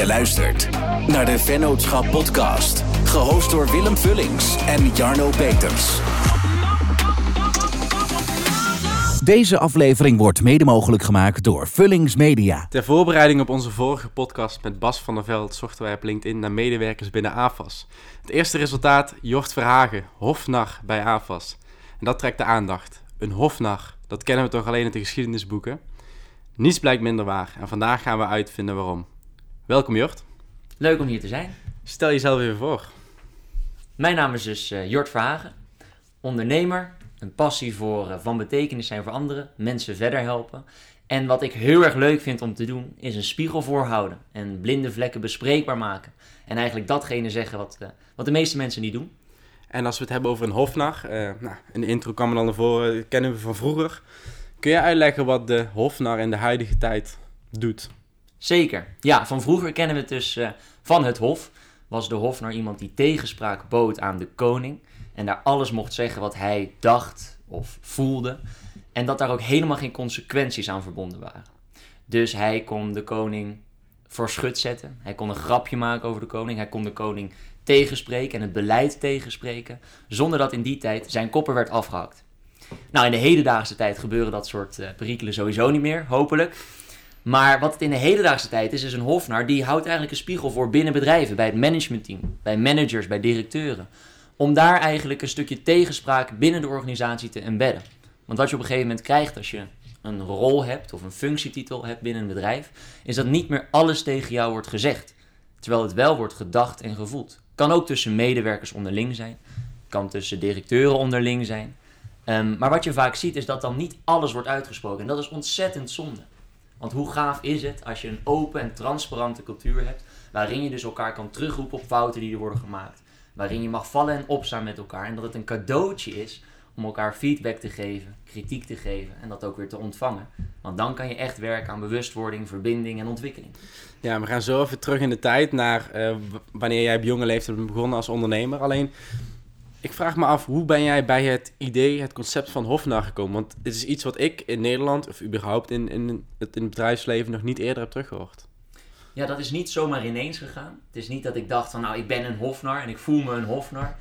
Je luistert naar de Vennootschap Podcast. Gehost door Willem Vullings en Jarno Peters. Deze aflevering wordt mede mogelijk gemaakt door Vullings Media. Ter voorbereiding op onze vorige podcast met Bas van der Veld zochten wij op LinkedIn naar medewerkers binnen AFAS. Het eerste resultaat, Jort Verhagen, hofnar bij AFAS. En dat trekt de aandacht. Een hofnar, dat kennen we toch alleen uit de geschiedenisboeken. Niets blijkt minder waar en vandaag gaan we uitvinden waarom. Welkom Jort. Leuk om hier te zijn. Stel jezelf even voor. Mijn naam is dus uh, Jort Verhagen, ondernemer, een passie voor uh, van betekenis zijn voor anderen, mensen verder helpen. En wat ik heel erg leuk vind om te doen, is een spiegel voorhouden en blinde vlekken bespreekbaar maken. En eigenlijk datgene zeggen wat, uh, wat de meeste mensen niet doen. En als we het hebben over een hofnar, nou, in de intro kwam er dan naar voren, kennen we van vroeger. Kun je uitleggen wat de hofnar in de huidige tijd doet? Zeker. Ja, van vroeger kennen we het dus uh, van het hof. Was de hofnar iemand die tegenspraak bood aan de koning. En daar alles mocht zeggen wat hij dacht of voelde. En dat daar ook helemaal geen consequenties aan verbonden waren. Dus hij kon de koning voor schut zetten. Hij kon een grapje maken over de koning. Hij kon de koning tegenspreken en het beleid tegenspreken. Zonder dat in die tijd zijn kopper werd afgehakt. Nou, in de hedendaagse tijd gebeuren dat soort uh, perikelen sowieso niet meer, hopelijk. Maar wat het in de hedendaagse tijd is, is een hofnar die houdt eigenlijk een spiegel voor binnen bedrijven, bij het managementteam, bij managers, bij directeuren. Om daar eigenlijk een stukje tegenspraak binnen de organisatie te embedden. Want wat je op een gegeven moment krijgt als je een rol hebt of een functietitel hebt binnen een bedrijf, is dat niet meer alles tegen jou wordt gezegd. Terwijl het wel wordt gedacht en gevoeld. Kan ook tussen medewerkers onderling zijn, kan tussen directeuren onderling zijn. Um, maar wat je vaak ziet is dat dan niet alles wordt uitgesproken. En dat is ontzettend zonde. Want hoe gaaf is het als je een open en transparante cultuur hebt, waarin je dus elkaar kan terugroepen op fouten die er worden gemaakt. Waarin je mag vallen en opstaan met elkaar. En dat het een cadeautje is om elkaar feedback te geven, kritiek te geven en dat ook weer te ontvangen. Want dan kan je echt werken aan bewustwording, verbinding en ontwikkeling. Ja, we gaan zo even terug in de tijd naar uh, wanneer jij op jonge leeftijd begonnen als ondernemer. Alleen, ik vraag me af, hoe ben jij bij het idee, het concept van Hofnar gekomen? Want het is iets wat ik in Nederland, of überhaupt in, in, het, bedrijfsleven, nog niet eerder heb teruggehoord. Ja, dat is niet zomaar ineens gegaan. Het is niet dat ik dacht van, nou, ik ben een Hofnar en ik voel me een Hofnar.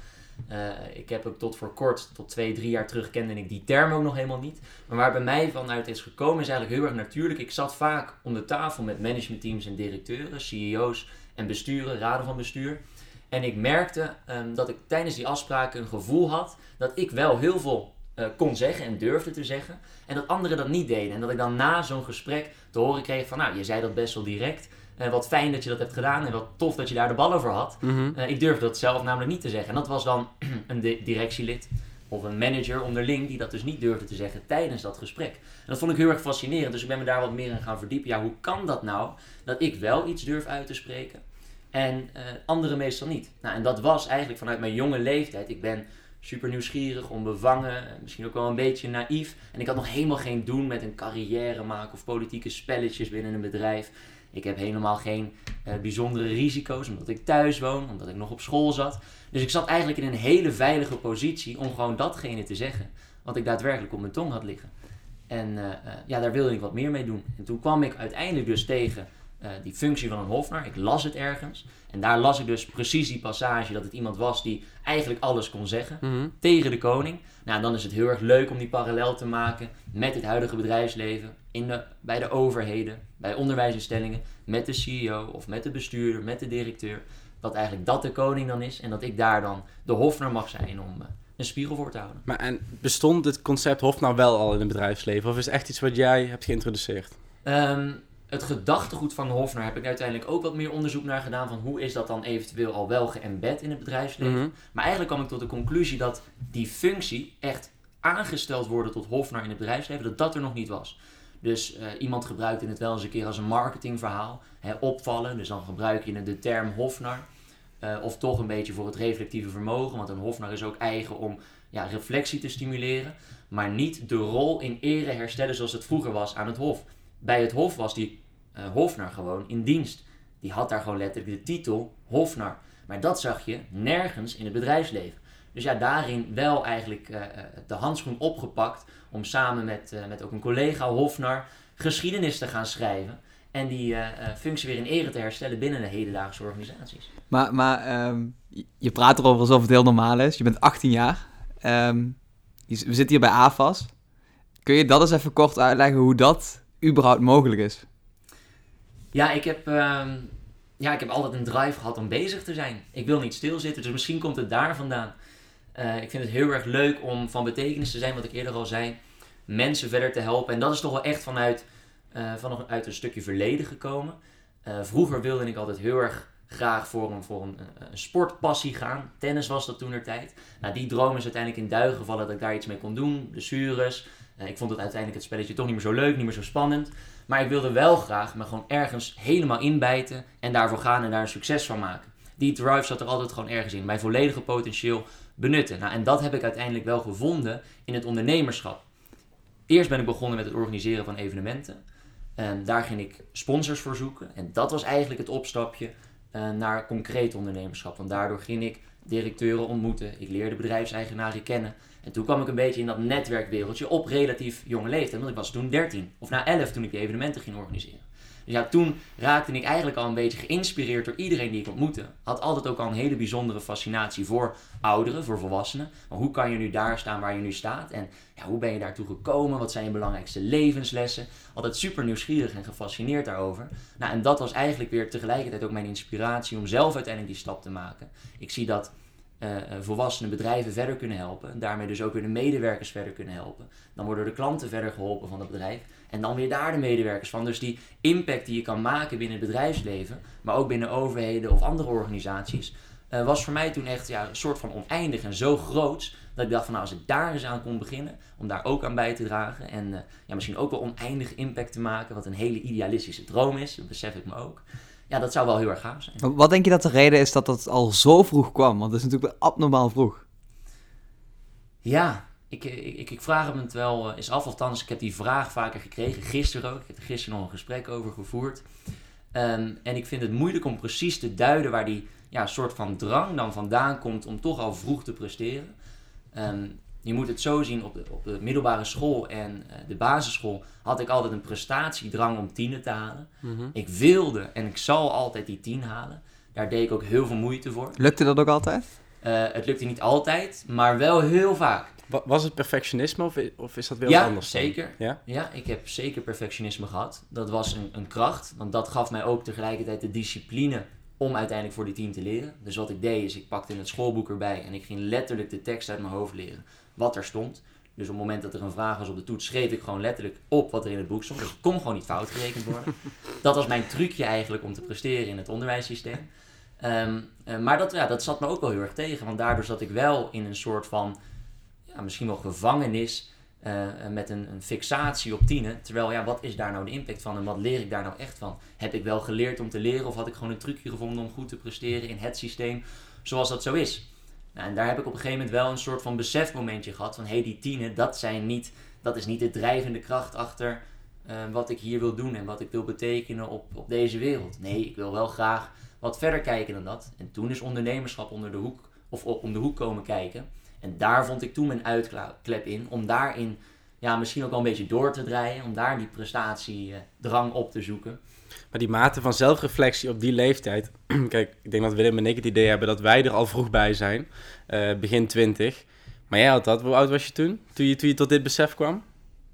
Uh, ik heb ook tot voor kort, tot twee, drie jaar terug, kende ik die term ook nog helemaal niet. Maar waar bij mij vanuit is gekomen, is eigenlijk heel erg natuurlijk. Ik zat vaak om de tafel met managementteams en directeuren, CEO's en besturen, raden van bestuur. En ik merkte um, dat ik tijdens die afspraken een gevoel had dat ik wel heel veel uh, kon zeggen en durfde te zeggen. En dat anderen dat niet deden. En dat ik dan na zo'n gesprek te horen kreeg van, nou, je zei dat best wel direct. Uh, wat fijn dat je dat hebt gedaan en wat tof dat je daar de ballen voor had. Mm -hmm. uh, ik durfde dat zelf namelijk niet te zeggen. En dat was dan een directielid of een manager onderling die dat dus niet durfde te zeggen tijdens dat gesprek. En dat vond ik heel erg fascinerend. Dus ik ben me daar wat meer in gaan verdiepen. Ja, hoe kan dat nou dat ik wel iets durf uit te spreken? En uh, anderen meestal niet. Nou, en dat was eigenlijk vanuit mijn jonge leeftijd. Ik ben super nieuwsgierig, onbevangen, misschien ook wel een beetje naïef. En ik had nog helemaal geen doen met een carrière maken of politieke spelletjes binnen een bedrijf. Ik heb helemaal geen uh, bijzondere risico's, omdat ik thuis woon, omdat ik nog op school zat. Dus ik zat eigenlijk in een hele veilige positie om gewoon datgene te zeggen wat ik daadwerkelijk op mijn tong had liggen. En uh, ja, daar wilde ik wat meer mee doen. En toen kwam ik uiteindelijk dus tegen uh, die functie van een hofnar. Ik las het ergens. En daar las ik dus precies die passage dat het iemand was die eigenlijk alles kon zeggen mm -hmm. tegen de koning. Nou, dan is het heel erg leuk om die parallel te maken met het huidige bedrijfsleven. In de, bij de overheden, bij onderwijsinstellingen, met de CEO of met de bestuurder, met de directeur. Dat eigenlijk dat de koning dan is en dat ik daar dan de hofnar mag zijn om uh, een spiegel voor te houden. Maar en bestond het concept hofnar wel al in het bedrijfsleven? Of is het echt iets wat jij hebt geïntroduceerd? Um, het gedachtegoed van Hofnar heb ik uiteindelijk ook wat meer onderzoek naar gedaan. Van hoe is dat dan eventueel al wel geëmbed in het bedrijfsleven. Mm -hmm. Maar eigenlijk kwam ik tot de conclusie dat die functie echt aangesteld worden tot Hofnar in het bedrijfsleven, dat dat er nog niet was. Dus uh, iemand gebruikte het wel eens een keer als een marketingverhaal. Hè, opvallen, dus dan gebruik je de term Hofnar. Uh, of toch een beetje voor het reflectieve vermogen. Want een Hofnar is ook eigen om ja, reflectie te stimuleren. Maar niet de rol in ere herstellen zoals het vroeger was aan het Hof bij het Hof was die uh, Hofnar gewoon in dienst. Die had daar gewoon letterlijk de titel Hofnar. Maar dat zag je nergens in het bedrijfsleven. Dus ja, daarin wel eigenlijk uh, de handschoen opgepakt om samen met, met ook een collega Hofnar geschiedenis te gaan schrijven. En die eh, eh, functie weer in ere te herstellen binnen de hedendaagse organisaties. Maar, maar ehm, je- praat erover alsof het heel normaal is. Je bent 18 jaar. Ehm, we zitten hier bij AFAS. Kun je dat eens even kort uitleggen hoe dat überhaupt mogelijk is? Ja, ik heb, ehm, ja, ik heb altijd een drive gehad om bezig te zijn. Ik wil niet stilzitten, dus misschien komt het daar vandaan. Eh, ik vind het heel erg leuk om van betekenis te zijn, wat ik eerder al zei. Mensen verder te helpen. En dat is toch wel echt vanuit, eh, vanuit een stukje verleden gekomen. Eh, vroeger wilde ik altijd heel erg graag voor een, voor een, sportpassie gaan. Tennis was dat toen er tijd. Nou, die droom is uiteindelijk in duigen gevallen dat ik daar iets mee kon doen. Blessures. Eh, ik vond het uiteindelijk het spelletje toch niet meer zo leuk, niet meer zo spannend. Maar ik wilde wel graag me gewoon ergens helemaal inbijten en daarvoor gaan en daar een succes van maken. Die drive zat er altijd gewoon ergens in. Mijn volledige potentieel benutten. Nou, en dat heb ik uiteindelijk wel gevonden in het ondernemerschap. Eerst ben ik begonnen met het organiseren van evenementen. En daar ging ik sponsors voor zoeken. En dat was eigenlijk het opstapje eh, naar concreet ondernemerschap. Want daardoor ging ik directeuren ontmoeten. Ik leerde bedrijfseigenaren kennen. En toen kwam ik een beetje in dat netwerkwereldje op relatief jonge leeftijd. Want ik was toen 13 of na 11 toen ik die evenementen ging organiseren. Dus ja, toen raakte ik eigenlijk al een beetje geïnspireerd door iedereen die ik ontmoette. Had altijd ook al een hele bijzondere fascinatie voor ouderen, voor volwassenen. Maar hoe kan je nu daar staan waar je nu staat? En ja, hoe ben je daartoe gekomen? Wat zijn je belangrijkste levenslessen? Altijd super nieuwsgierig en gefascineerd daarover. Nou, en dat was eigenlijk weer tegelijkertijd ook mijn inspiratie om zelf uiteindelijk die stap te maken. Ik zie dat eh, eh, volwassenen bedrijven verder kunnen helpen. En daarmee dus ook weer de medewerkers verder kunnen helpen. Dan worden de klanten verder geholpen van het bedrijf. En dan weer daar de medewerkers van. Dus die impact die je kan maken binnen het bedrijfsleven, maar ook binnen overheden of andere organisaties, eh, was voor mij toen echt ja, een soort van oneindig en zo groot. Dat ik dacht van nou, als ik daar eens aan kon beginnen, om daar ook aan bij te dragen. En ja, misschien ook wel oneindig impact te maken, wat een hele idealistische droom is, dat besef ik me ook. Ja, dat zou wel heel erg gaaf zijn. Wat denk je dat de reden is dat dat al zo vroeg kwam? Want het is natuurlijk abnormaal vroeg. Ja, ik, ik, ik, vraag hem het wel eh, eens af. Althans, ik heb die vraag vaker gekregen. Gisteren ook. Ik heb er gisteren nog een gesprek over gevoerd. Ehm, en ik vind het moeilijk om precies te duiden waar die ja, soort van drang dan vandaan komt om toch al vroeg te presteren. Ehm, je moet het zo zien, op de, op de middelbare school en eh, de basisschool had ik altijd een prestatiedrang om tienen te halen. Ik wilde en ik zal altijd die tien halen. Daar deed ik ook heel veel moeite voor. Lukte dat ook altijd? Eh, het lukte niet altijd, maar wel heel vaak. Wa- Was het perfectionisme of, is dat weer Ja, anders? dan? zeker. Ja? Ja, ik heb zeker perfectionisme gehad. Dat was een, een kracht, want dat gaf mij ook tegelijkertijd de discipline om uiteindelijk voor die team te leren. Dus wat ik deed is, ik pakte het schoolboek erbij en ik ging letterlijk de tekst uit mijn hoofd leren. Wat er stond. Dus op het moment dat er een vraag was op de toets, schreef ik gewoon letterlijk op wat er in het boek stond. Dus het kon gewoon niet fout gerekend worden. Dat was mijn trucje eigenlijk om te presteren in het onderwijssysteem. Ehm, eh, maar dat, ja, dat zat me ook wel heel erg tegen, want daardoor zat ik wel in een soort van, ja, misschien wel gevangenis eh, met een, een fixatie op tienen. Terwijl, ja, wat is daar nou de impact van en wat leer ik daar nou echt van? Heb ik wel geleerd om te leren of had ik gewoon een trucje gevonden om goed te presteren in het systeem zoals dat zo is? Nou, en daar heb ik op een gegeven moment wel een soort van besefmomentje gehad van, hé, hey, die tienen, dat, zijn niet, dat is niet de drijvende kracht achter eh, wat ik hier wil doen en wat ik wil betekenen op, op deze wereld. Nee, ik wil wel graag wat verder kijken dan dat. En toen is ondernemerschap onder de hoek, of om de hoek komen kijken. En daar vond ik toen mijn uitklep in, om daarin ja, misschien ook wel een beetje door te draaien, om daar die prestatiedrang op te zoeken. Maar die mate van zelfreflectie op die leeftijd. Kijk, ik denk dat Willem en ik het idee hebben dat wij er al vroeg bij zijn. eh, begin 20. Maar jij had dat. Hoe oud was je toen? Toen je, toen je tot dit besef kwam?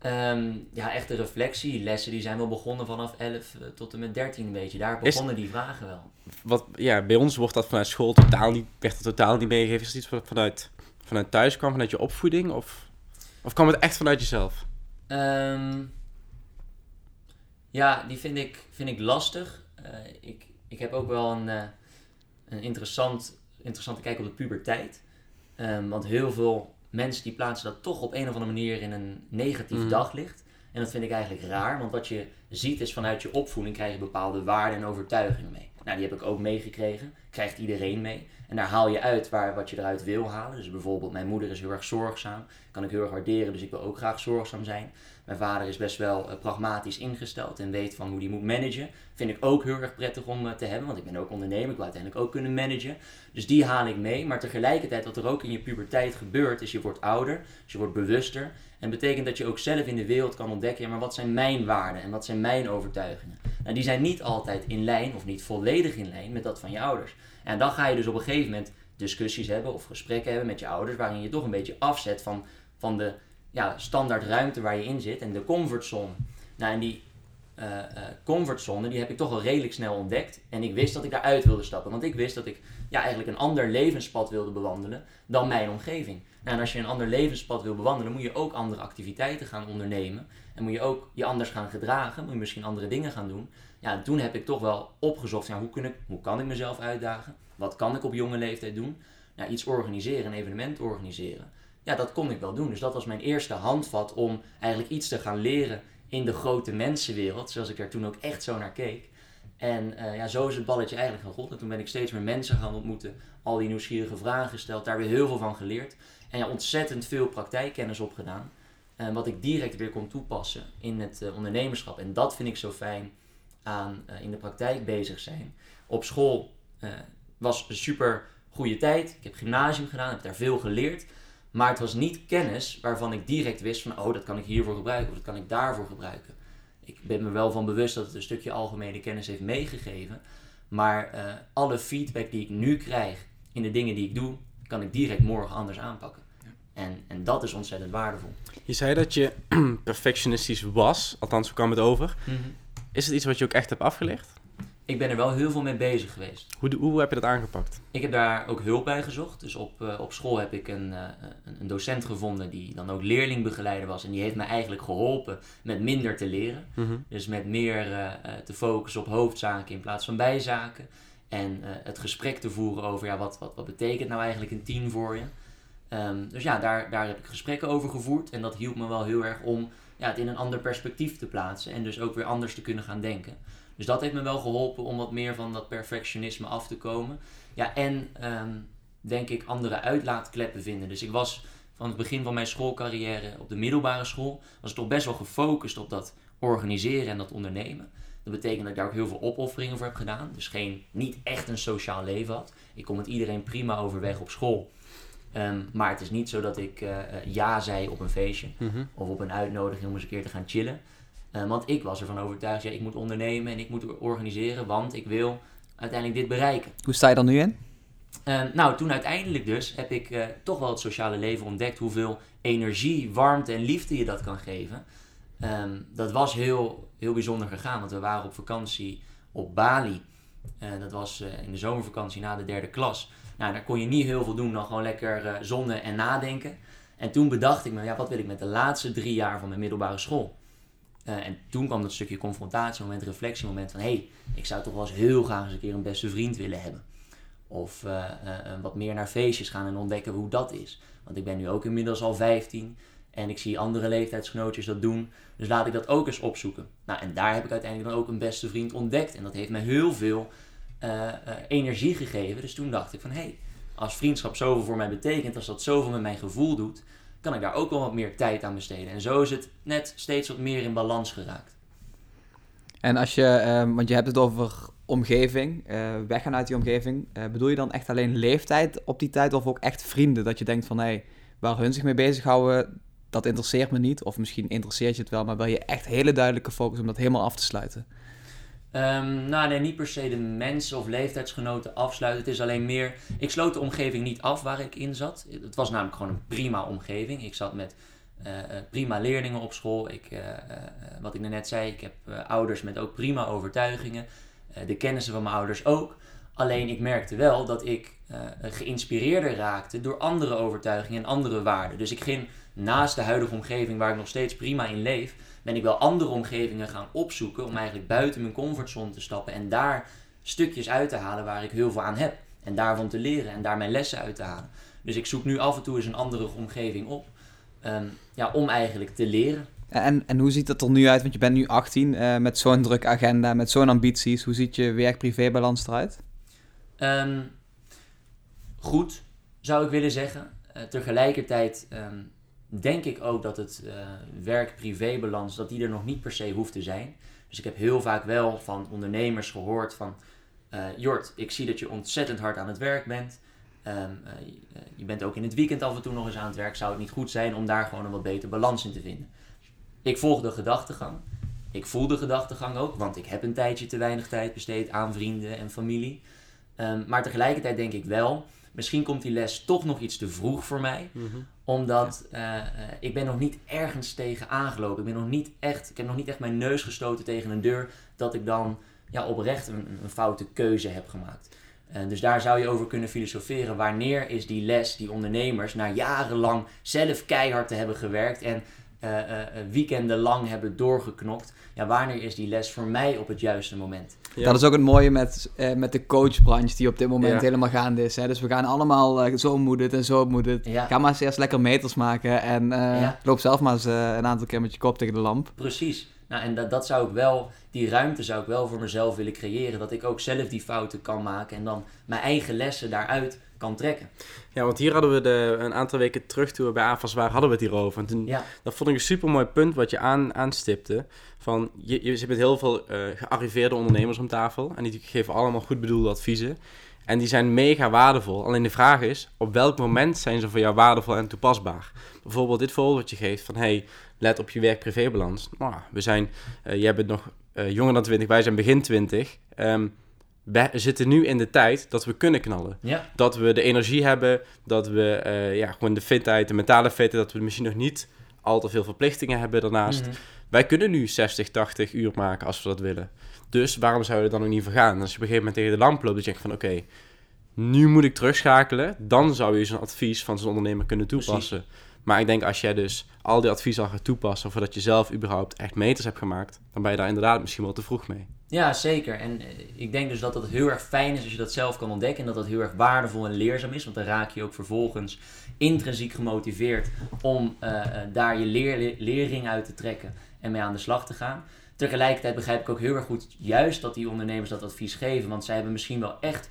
Ehm, ja, echte reflectie. Lessen die zijn wel begonnen vanaf 11 eh, tot en met 13 een beetje. Daar begonnen die vragen wel. Wat, ja, bij ons wordt dat vanuit school totaal niet, werd dat totaal niet meegegeven. Is het iets wat vanuit, vanuit thuis kwam, vanuit je opvoeding? Of, of kwam het echt vanuit jezelf? Ehm, ja, die vind ik, vind ik lastig. Eh, ik, ik heb ook wel een, eh, een interessant, interessante kijk op de puberteit. Ehm, want heel veel mensen die plaatsen dat toch op een of andere manier in een negatief Mhm. daglicht. En dat vind ik eigenlijk raar, want wat je ziet is vanuit je opvoeding krijg je bepaalde waarden en overtuigingen mee. Nou, die heb ik ook meegekregen. Krijgt iedereen mee. En daar haal je uit waar, wat je eruit wil halen. Dus bijvoorbeeld, mijn moeder is heel erg zorgzaam. Kan ik heel erg waarderen, dus ik wil ook graag zorgzaam zijn. Mijn vader is best wel eh, pragmatisch ingesteld en weet van hoe die moet managen. Vind ik ook heel erg prettig om eh, te hebben, want ik ben ook ondernemer. Ik wil uiteindelijk ook kunnen managen. Dus die haal ik mee. Maar tegelijkertijd, wat er ook in je puberteit gebeurt, is je wordt ouder, dus je wordt bewuster. En betekent dat je ook zelf in de wereld kan ontdekken, ja, maar wat zijn mijn waarden en wat zijn mijn overtuigingen? Nou, die zijn niet altijd in lijn of niet volledig in lijn met dat van je ouders. En dan ga je dus op een gegeven moment discussies hebben of gesprekken hebben met je ouders, waarin je toch een beetje afzet van, van de ja, standaard ruimte waar je in zit en de comfortzone. Nou, en die uh, uh, comfortzone, die heb ik toch al redelijk snel ontdekt. En ik wist dat ik daaruit wilde stappen. Want ik wist dat ik ja, eigenlijk een ander levenspad wilde bewandelen dan mijn omgeving. Nou, en als je een ander levenspad wil bewandelen, moet je ook andere activiteiten gaan ondernemen. En moet je ook je anders gaan gedragen. Moet je misschien andere dingen gaan doen. Ja, toen heb ik toch wel opgezocht, ja, hoe, kun ik, hoe kan ik mezelf uitdagen? Wat kan ik op jonge leeftijd doen? Nou, iets organiseren, een evenement organiseren. Ja, dat kon ik wel doen. Dus dat was mijn eerste handvat om eigenlijk iets te gaan leren in de grote mensenwereld. Zoals ik er toen ook echt zo naar keek. En uh, ja, zo is het balletje eigenlijk gerold. En toen ben ik steeds meer mensen gaan ontmoeten. Al die nieuwsgierige vragen gesteld. Daar weer heel veel van geleerd. En ja, ontzettend veel praktijkkennis opgedaan. Uh, wat ik direct weer kon toepassen in het uh, ondernemerschap. En dat vind ik zo fijn aan in de praktijk bezig zijn. Op school was een super goede tijd. Ik heb gymnasium gedaan, heb daar veel geleerd. Maar het was niet kennis waarvan ik direct wist van, oh, dat kan ik hiervoor gebruiken of dat kan ik daarvoor gebruiken. Ik ben me wel van bewust dat het een stukje algemene kennis heeft meegegeven. Maar uh, alle feedback die ik nu krijg in de dingen die ik doe, kan ik direct morgen anders aanpakken. En, en dat is ontzettend waardevol. Je zei dat je perfectionistisch was, althans, hoe kwam het over? Mm -hmm. Is het iets wat je ook echt hebt afgelegd? Ik ben er wel heel veel mee bezig geweest. Hoe, hoe heb je dat aangepakt? Ik heb daar ook hulp bij gezocht. Dus op, uh, op school heb ik een, uh, een docent gevonden die dan ook leerlingbegeleider was. En die heeft mij eigenlijk geholpen met minder te leren. Mm -hmm. Dus met meer uh, te focussen op hoofdzaken in plaats van bijzaken. En het gesprek te voeren over ja, wat, wat, wat betekent nou eigenlijk een team voor je. Um, dus ja, daar, daar heb ik gesprekken over gevoerd. En dat hielp me wel heel erg om ja, het in een ander perspectief te plaatsen. En dus ook weer anders te kunnen gaan denken. Dus dat heeft me wel geholpen om wat meer van dat perfectionisme af te komen. Ja, en um, denk ik andere uitlaatkleppen vinden. Dus ik was van het begin van mijn schoolcarrière op de middelbare school, was ik toch best wel gefocust op dat organiseren en dat ondernemen. Dat betekent dat ik daar ook heel veel opofferingen voor heb gedaan. Dus geen, niet echt een sociaal leven had. Ik kom met iedereen prima overweg op school. Um, maar het is niet zo dat ik uh, ja zei op een feestje mm -hmm. of op een uitnodiging om eens een keer te gaan chillen. Uh, want ik was ervan overtuigd, ja, ik moet ondernemen en ik moet organiseren, want ik wil uiteindelijk dit bereiken. Hoe sta je dan nu in? Uh, nou, toen uiteindelijk dus heb ik uh, toch wel het sociale leven ontdekt, hoeveel energie, warmte en liefde je dat kan geven. Um, dat was heel, heel bijzonder gegaan, want we waren op vakantie op Bali. dat was in de zomervakantie na de derde klas. Nou, daar kon je niet heel veel doen dan gewoon lekker zonnen en nadenken. En toen bedacht ik me, ja, wat wil ik met de laatste drie jaar van mijn middelbare school? Uh, en toen kwam dat stukje confrontatiemoment, reflectiemoment van... hé, hey, ik zou toch wel eens heel graag eens een keer een beste vriend willen hebben. Of uh, uh, wat meer naar feestjes gaan en ontdekken hoe dat is. Want ik ben nu ook inmiddels al 15 en ik zie andere leeftijdsgenootjes dat doen. Dus laat ik dat ook eens opzoeken. Nou, en daar heb ik uiteindelijk dan ook een beste vriend ontdekt. En dat heeft me heel veel energie gegeven. Dus toen dacht ik van, hé, hey, als vriendschap zoveel voor mij betekent... als dat zoveel met mijn gevoel doet kan ik daar ook wel wat meer tijd aan besteden. En zo is het net steeds wat meer in balans geraakt. En als je, uh, want je hebt het over omgeving, uh, weggaan uit die omgeving. Uh, bedoel je dan echt alleen leeftijd op die tijd of ook echt vrienden? Dat je denkt van, hé, hey, waar hun zich mee bezighouden, dat interesseert me niet. Of misschien interesseert je het wel, maar wil je echt hele duidelijke focus om dat helemaal af te sluiten? Um, nou, nee, niet per se de mensen of leeftijdsgenoten afsluiten. Het is alleen meer. Ik sloot de omgeving niet af waar ik in zat. Het was namelijk gewoon een prima omgeving. Ik zat met uh, prima leerlingen op school. Ik, uh, wat ik net zei, ik heb ouders met ook prima overtuigingen. de kennissen van mijn ouders ook. Alleen ik merkte wel dat ik geïnspireerder raakte door andere overtuigingen en andere waarden. Dus ik ging naast de huidige omgeving waar ik nog steeds prima in leef ben ik wel andere omgevingen gaan opzoeken om eigenlijk buiten mijn comfortzone te stappen en daar stukjes uit te halen waar ik heel veel aan heb. En daarvan te leren en daar mijn lessen uit te halen. Dus ik zoek nu af en toe eens een andere omgeving op. Um, ja, om eigenlijk te leren. En, en hoe ziet dat er nu uit? Want je bent nu 18 uh, met zo'n drukke agenda, met zo'n ambities. Hoe ziet je werk-privé-balans eruit? Um, goed, zou ik willen zeggen. Uh, tegelijkertijd um, denk ik ook dat het uh, werk-privé-balans, dat die er nog niet per se hoeft te zijn. Dus ik heb heel vaak wel van ondernemers gehoord van... Uh, Jort, ik zie dat je ontzettend hard aan het werk bent. Um, je bent ook in het weekend af en toe nog eens aan het werk. Zou het niet goed zijn om daar gewoon een wat beter balans in te vinden? Ik volg de gedachtegang. Ik voel de gedachtegang ook, want ik heb een tijdje te weinig tijd besteed aan vrienden en familie. Um, maar tegelijkertijd denk ik wel, misschien komt die les toch nog iets te vroeg voor mij. -hmm. Omdat uh, uh, ik ben nog niet ergens tegen aangelopen. Ik ben nog niet echt, ik heb nog niet echt mijn neus gestoten tegen een deur dat ik dan ja, oprecht een, een foute keuze heb gemaakt. Uh, dus daar zou je over kunnen filosoferen. Wanneer is die les die ondernemers na jarenlang zelf keihard te hebben gewerkt en uh, weekenden lang hebben doorgeknokt. Ja, wanneer is die les voor mij op het juiste moment? Ja. Dat is ook het mooie met, uh, met de coachbranche die op dit moment ja. helemaal gaande is. Hè? Dus we gaan allemaal zo moet het en zo moet het. Ja. Ga maar eens eerst lekker meters maken en loop zelf maar eens een aantal keer met je kop tegen de lamp. Precies. Nou, en dat, dat zou ik wel, die ruimte zou ik wel voor mezelf willen creëren. Dat ik ook zelf die fouten kan maken en dan mijn eigen lessen daaruit kan trekken. Ja, want hier hadden we de, een aantal weken terug toen we bij AFAS waren, hadden we het hierover. En toen, ja. dat vond ik een super mooi punt wat je aan, aanstipte. Van, je, je zit met heel veel uh, gearriveerde ondernemers om tafel en die geven allemaal goed bedoelde adviezen. En die zijn mega waardevol. Alleen de vraag is, op welk moment zijn ze voor jou waardevol en toepasbaar? Bijvoorbeeld dit voorbeeld wat je geeft van, hey, let op je werk-privébalans. Nou, we zijn, uh, jij bent nog uh, jonger dan 20, wij zijn begin 20. Um, we zitten nu in de tijd dat we kunnen knallen. Ja. Dat we de energie hebben, dat we uh, ja, gewoon de fitheid, de mentale fitheid, dat we misschien nog niet al te veel verplichtingen hebben daarnaast. Mm -hmm. Wij kunnen nu 60, 80 uur maken als we dat willen. Dus waarom zouden we dan nog niet vergaan? Als je op een gegeven moment tegen de lamp loopt, dan denk je van oké, okay, nu moet ik terugschakelen. Dan zou je zo'n advies van zo'n ondernemer kunnen toepassen. Precies. Maar ik denk als jij dus al die adviezen al gaat toepassen, voordat je zelf überhaupt echt meters hebt gemaakt, dan ben je daar inderdaad misschien wel te vroeg mee. Ja, zeker. En uh, ik denk dus dat het heel erg fijn is als je dat zelf kan ontdekken. En dat dat heel erg waardevol en leerzaam is. Want dan raak je ook vervolgens intrinsiek gemotiveerd om uh, uh, daar je leer, uit te trekken en mee aan de slag te gaan. Tegelijkertijd begrijp ik ook heel erg goed juist dat die ondernemers dat advies geven. Want zij hebben misschien wel echt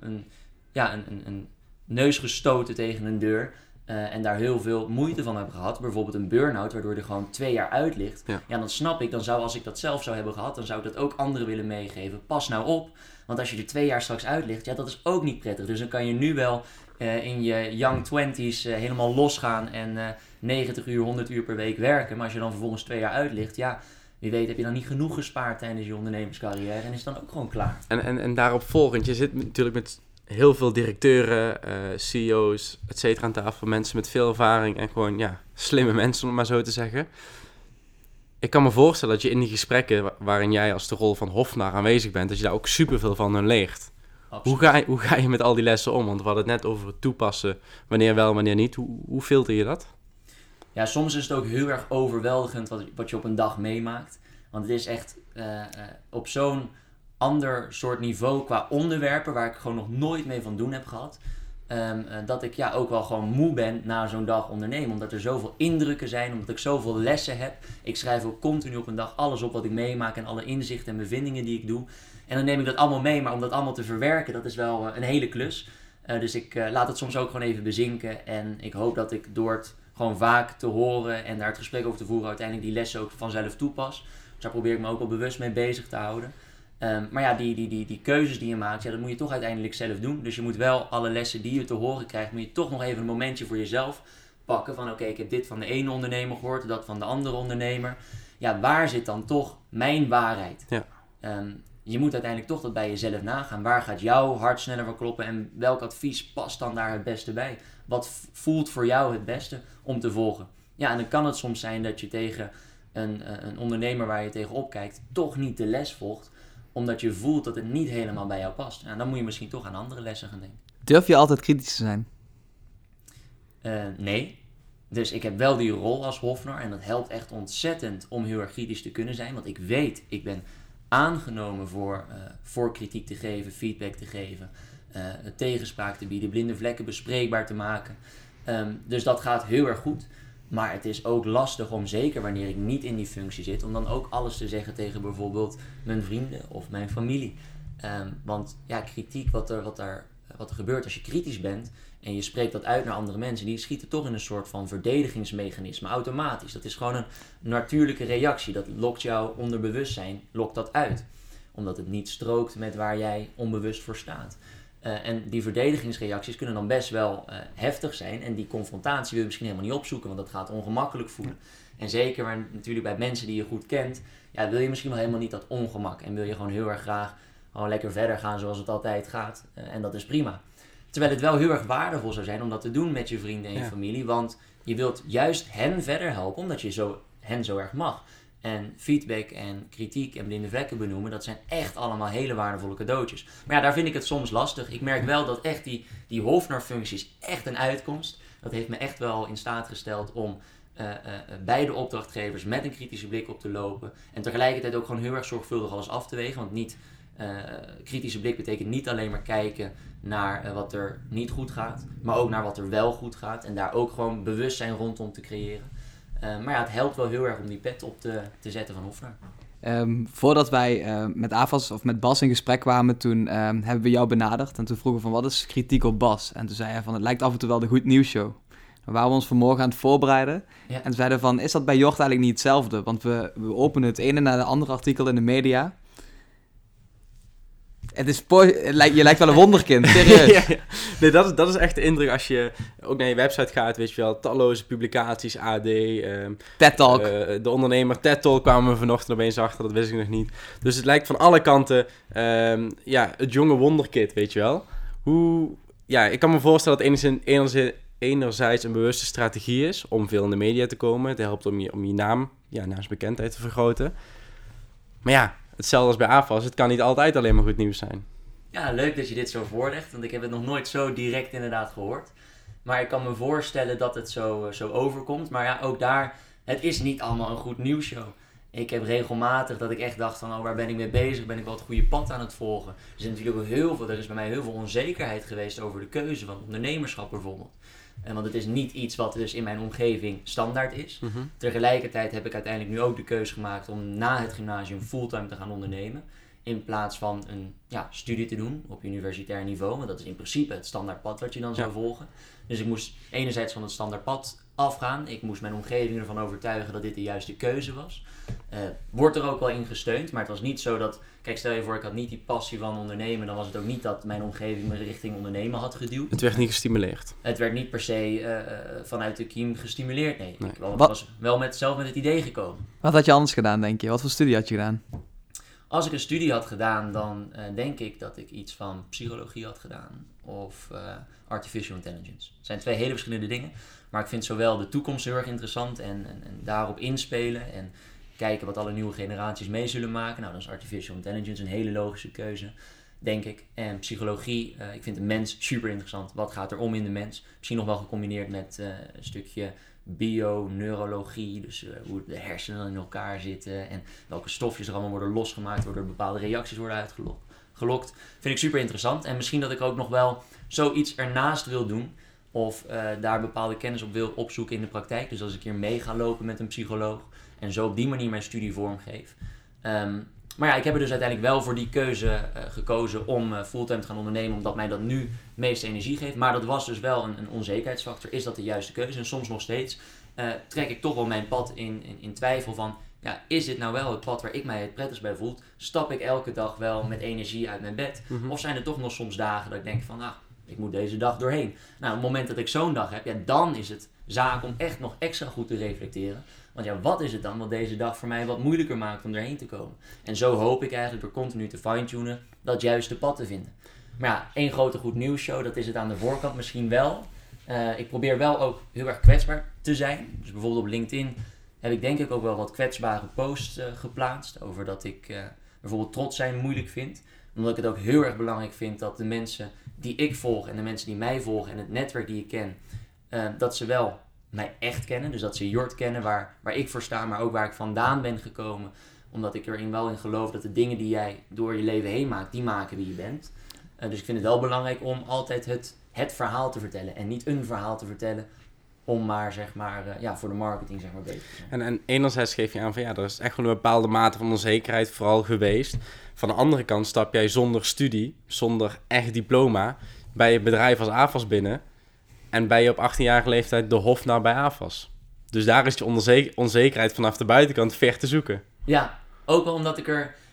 een, ja, een, een neus gestoten tegen een deur. Uh, en daar heel veel moeite van hebben gehad. Bijvoorbeeld een burn-out, waardoor er gewoon twee jaar uit ligt. Ja. ja, dan snap ik, dan zou als ik dat zelf zou hebben gehad, dan zou ik dat ook anderen willen meegeven. Pas nou op, want als je er twee jaar straks uit ligt, ja, dat is ook niet prettig. Dus dan kan je nu wel uh, in je young twenties uh, helemaal losgaan en 90 uur, 100 uur per week werken. Maar als je dan vervolgens twee jaar uit ligt, ja, wie weet heb je dan niet genoeg gespaard tijdens je ondernemerscarrière en is dan ook gewoon klaar. En, en, en daarop volgend, je zit natuurlijk met heel veel directeuren, uh, CEO's, et cetera aan tafel. Mensen met veel ervaring en gewoon, ja, slimme mensen, om het maar zo te zeggen. Ik kan me voorstellen dat je in die gesprekken waarin jij als de rol van hofnaar aanwezig bent, dat je daar ook superveel van hun leert. Hoe ga, je, hoe ga je met al die lessen om? Want we hadden het net over het toepassen, wanneer wel, wanneer niet. Hoe, hoe filter je dat? Ja, soms is het ook heel erg overweldigend wat, wat je op een dag meemaakt. Want het is echt uh, uh, op zo'n ander soort niveau qua onderwerpen waar ik gewoon nog nooit mee van doen heb gehad. Um, uh, dat ik ja, ook wel gewoon moe ben na zo'n dag ondernemen. Omdat er zoveel indrukken zijn, omdat ik zoveel lessen heb. Ik schrijf ook continu op een dag alles op wat ik meemaak en alle inzichten en bevindingen die ik doe. En dan neem ik dat allemaal mee, maar om dat allemaal te verwerken, dat is wel uh, een hele klus. Uh, dus ik laat het soms ook gewoon even bezinken. En ik hoop dat ik door het gewoon vaak te horen en daar het gesprek over te voeren, uiteindelijk die lessen ook vanzelf toepas. Dus daar probeer ik me ook wel bewust mee bezig te houden. Um, maar ja, die, die, die, die keuzes die je maakt, ja, dat moet je toch uiteindelijk zelf doen. Dus je moet wel alle lessen die je te horen krijgt, moet je toch nog even een momentje voor jezelf pakken. Van oké, okay, ik heb dit van de ene ondernemer gehoord, dat van de andere ondernemer. Ja, waar zit dan toch mijn waarheid? Ja. Um, je moet uiteindelijk toch dat bij jezelf nagaan. Waar gaat jouw hart sneller van kloppen en welk advies past dan daar het beste bij? Wat voelt voor jou het beste om te volgen? Ja, en dan kan het soms zijn dat je tegen een, een ondernemer waar je tegenop kijkt, toch niet de les volgt omdat je voelt dat het niet helemaal bij jou past. En dan moet je misschien toch aan andere lessen gaan denken. Durf je altijd kritisch te zijn? Uh, nee. Dus ik heb wel die rol als Hofnar. En dat helpt echt ontzettend om heel erg kritisch te kunnen zijn. Want ik weet, ik ben aangenomen voor, uh, voor kritiek te geven, feedback te geven. Uh, tegenspraak te bieden, blinde vlekken bespreekbaar te maken. Um, dus dat gaat heel erg goed. Maar het is ook lastig om, zeker wanneer ik niet in die functie zit, om dan ook alles te zeggen tegen bijvoorbeeld mijn vrienden of mijn familie. Um, want ja, kritiek wat er, wat er wat er gebeurt als je kritisch bent en je spreekt dat uit naar andere mensen, die schieten toch in een soort van verdedigingsmechanisme automatisch. Dat is gewoon een natuurlijke reactie. Dat lokt jouw onderbewustzijn, lokt dat uit. Omdat het niet strookt met waar jij onbewust voor staat. Uh, en die verdedigingsreacties kunnen dan best wel uh, heftig zijn. En die confrontatie wil je misschien helemaal niet opzoeken, want dat gaat ongemakkelijk voelen. En zeker maar natuurlijk bij mensen die je goed kent, ja, wil je misschien wel helemaal niet dat ongemak. En wil je gewoon heel erg graag gewoon lekker verder gaan zoals het altijd gaat. Uh, en dat is prima. Terwijl het wel heel erg waardevol zou zijn om dat te doen met je vrienden en je familie. Want je wilt juist hen verder helpen, omdat je zo, hen zo erg mag. En feedback en kritiek en blinde vlekken benoemen, dat zijn echt allemaal hele waardevolle cadeautjes. Maar ja, daar vind ik het soms lastig. Ik merk wel dat echt die, die Hofnar-functie is echt een uitkomst. Dat heeft me echt wel in staat gesteld om uh, uh, beide opdrachtgevers met een kritische blik op te lopen. En tegelijkertijd ook gewoon heel erg zorgvuldig alles af te wegen. Want niet, kritische blik betekent niet alleen maar kijken naar wat er niet goed gaat, maar ook naar wat er wel goed gaat. En daar ook gewoon bewustzijn rondom te creëren. Maar ja, het helpt wel heel erg om die pet op te, te zetten van Hofnar. Um, voordat wij uh, met AFAS of met Bas in gesprek kwamen, toen um, hebben we jou benaderd. En toen vroegen we van wat is kritiek op Bas? En toen zei hij van het lijkt af en toe wel de goed nieuws show. We waren ons vanmorgen aan het voorbereiden. Ja. En zeiden van, is dat bij Jort eigenlijk niet hetzelfde? Want we, we openen het ene na de andere artikel in de media. Het is je lijkt wel een wonderkind, serieus. ja, ja. Nee, dat is, dat is echt de indruk als je ook naar je website gaat, weet je wel, talloze publicaties, AD, um, TED Talk. Uh, de ondernemer TED Talk kwamen we vanochtend opeens achter, dat wist ik nog niet. Dus het lijkt van alle kanten, um, ja, het jonge wonderkid, weet je wel. Hoe, ja, ik kan me voorstellen dat enigszins, enigszins, enerzijds een bewuste strategie is om veel in de media te komen. Het helpt om je, om je naam, ja, naamsbekendheid te vergroten. Maar ja, hetzelfde als bij AFAS, het kan niet altijd alleen maar goed nieuws zijn. Ja, leuk dat je dit zo voorlegt, want ik heb het nog nooit zo direct inderdaad gehoord. Maar ik kan me voorstellen dat het zo, zo overkomt. Maar ja, ook daar, het is niet allemaal een goed nieuwsshow. Ik heb regelmatig dat ik echt dacht van, oh, waar ben ik mee bezig? Ben ik wel het goede pad aan het volgen? Er is natuurlijk ook heel veel, er is bij mij heel veel onzekerheid geweest over de keuze van ondernemerschap bijvoorbeeld. En want het is niet iets wat dus in mijn omgeving standaard is. Mhm. Tegelijkertijd heb ik uiteindelijk nu ook de keuze gemaakt om na het gymnasium fulltime te gaan ondernemen. In plaats van een ja, studie te doen op universitair niveau. Want dat is in principe het standaard pad wat je dan zou volgen. Dus ik moest enerzijds van het standaard pad afgaan. Ik moest mijn omgeving ervan overtuigen dat dit de juiste keuze was. Uh, wordt er ook wel in gesteund, maar het was niet zo dat... Kijk, stel je voor, ik had niet die passie van ondernemen. Dan was het ook niet dat mijn omgeving me richting ondernemen had geduwd. Het werd niet gestimuleerd. Het werd niet per se uh, vanuit de kiem gestimuleerd, nee. nee. Ik was wel met, zelf met het idee gekomen. Wat had je anders gedaan, denk je? Wat voor studie had je gedaan? Als ik een studie had gedaan, dan uh, denk ik dat ik iets van psychologie had gedaan. Of artificial intelligence. Het zijn twee hele verschillende dingen. Maar ik vind zowel de toekomst heel erg interessant en, en, en daarop inspelen. En kijken wat alle nieuwe generaties mee zullen maken. Nou, dan is artificial intelligence een hele logische keuze, denk ik. En psychologie, uh, ik vind de mens super interessant. Wat gaat er om in de mens? Misschien nog wel gecombineerd met uh, een stukje bio-neurologie. Dus uh, hoe de hersenen in elkaar zitten en welke stofjes er allemaal worden losgemaakt, waardoor bepaalde reacties worden uitgelokt. Vind ik super interessant. En misschien dat ik ook nog wel zoiets ernaast wil doen. Of daar bepaalde kennis op wil opzoeken in de praktijk. Dus als ik hier mee ga lopen met een psycholoog en zo op die manier mijn studie vormgeef. Um, maar ja, ik heb er dus uiteindelijk wel voor die keuze uh, gekozen om uh, fulltime te gaan ondernemen, omdat mij dat nu het meeste energie geeft. Maar dat was dus wel een, een onzekerheidsfactor. Is dat de juiste keuze? En soms nog steeds trek ik toch wel mijn pad in, in, in, twijfel van, ja, is dit nou wel het pad waar ik mij het prettigst bij voel? Stap ik elke dag wel met energie uit mijn bed? Mhm. Of zijn er toch nog soms dagen dat ik denk van, nou, ik moet deze dag doorheen. Nou, op het moment dat ik zo'n dag heb, ja, dan is het zaak om echt nog extra goed te reflecteren. Want ja, wat is het dan wat deze dag voor mij wat moeilijker maakt om erheen te komen? En zo hoop ik eigenlijk door continu te fine-tunen dat juiste pad te vinden. Maar ja, één grote goed nieuws show, dat is het aan de voorkant misschien wel. Uh, ik probeer wel ook heel erg kwetsbaar te zijn. Dus bijvoorbeeld op LinkedIn heb ik denk ik ook wel wat kwetsbare posts uh, geplaatst. Over dat ik uh, bijvoorbeeld trots zijn moeilijk vind. Omdat ik het ook heel erg belangrijk vind dat de mensen die ik volg en de mensen die mij volgen en het netwerk die ik ken, dat ze wel mij echt kennen. Dus dat ze Jort kennen waar, waar ik voor sta, maar ook waar ik vandaan ben gekomen. Omdat ik erin wel in geloof dat de dingen die jij door je leven heen maakt, die maken wie je bent. Uh, dus ik vind het wel belangrijk om altijd het, het verhaal te vertellen. En niet een verhaal te vertellen om maar, zeg maar, uh, ja, voor de marketing, zeg maar, bezig te zijn. En, en enerzijds geef je aan van, ja, er is echt wel een bepaalde mate van onzekerheid vooral geweest. Van de andere kant stap jij zonder studie, zonder echt diploma, bij je bedrijf als AFAS binnen. En ben je op 18-jarige leeftijd de hofnar bij AFAS. Dus daar is je onzek- onzekerheid vanaf de buitenkant ver te zoeken. Ja, ook wel omdat ik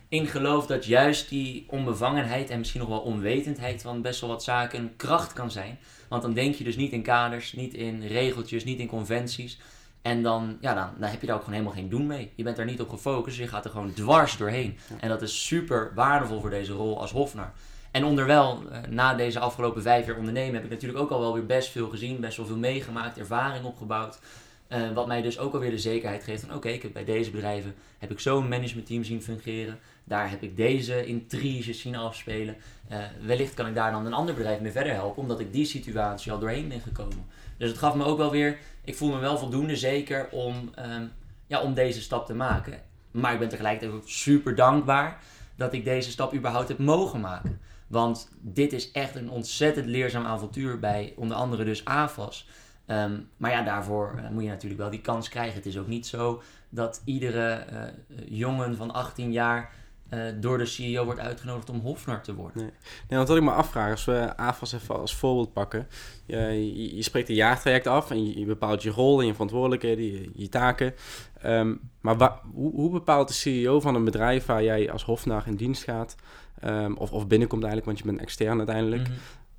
erin geloof dat juist die onbevangenheid en misschien nog wel onwetendheid van best wel wat zaken een kracht kan zijn. Want dan denk je dus niet in kaders, niet in regeltjes, niet in conventies. En dan, ja, dan, dan heb je daar ook gewoon helemaal geen doen mee. Je bent daar niet op gefocust, je gaat er gewoon dwars doorheen. En dat is super waardevol voor deze rol als hofnar. En onderwijl, eh, na deze afgelopen vijf jaar ondernemen, heb ik natuurlijk ook al wel weer best veel gezien, best wel veel meegemaakt, ervaring opgebouwd. Eh, wat mij dus ook alweer de zekerheid geeft van oké, ik heb bij deze bedrijven heb ik zo'n managementteam zien fungeren. Daar heb ik deze intriges zien afspelen. Eh, wellicht kan ik daar dan een ander bedrijf mee verder helpen, omdat ik die situatie al doorheen ben gekomen. Dus het gaf me ook wel weer, ik voel me wel voldoende zeker om, ehm, ja, om deze stap te maken. Maar ik ben tegelijkertijd ook super dankbaar dat ik deze stap überhaupt heb mogen maken. Want dit is echt een ontzettend leerzaam avontuur bij onder andere dus AFAS. Ehm, maar ja, daarvoor eh, moet je natuurlijk wel die kans krijgen. Het is ook niet zo dat iedere eh, jongen van 18 jaar eh, door de CEO wordt uitgenodigd om hofnar te worden. Nee, want wat ik me afvraag, als we AFAS even als voorbeeld pakken. Je, je, je spreekt een jaartraject af en je, je, bepaalt je rol en je verantwoordelijkheden, je, je taken. Ehm, maar wa- hoe, hoe bepaalt de CEO van een bedrijf waar jij als hofnar in dienst gaat, ehm, of, of binnenkomt eigenlijk, want je bent extern uiteindelijk. Mhm.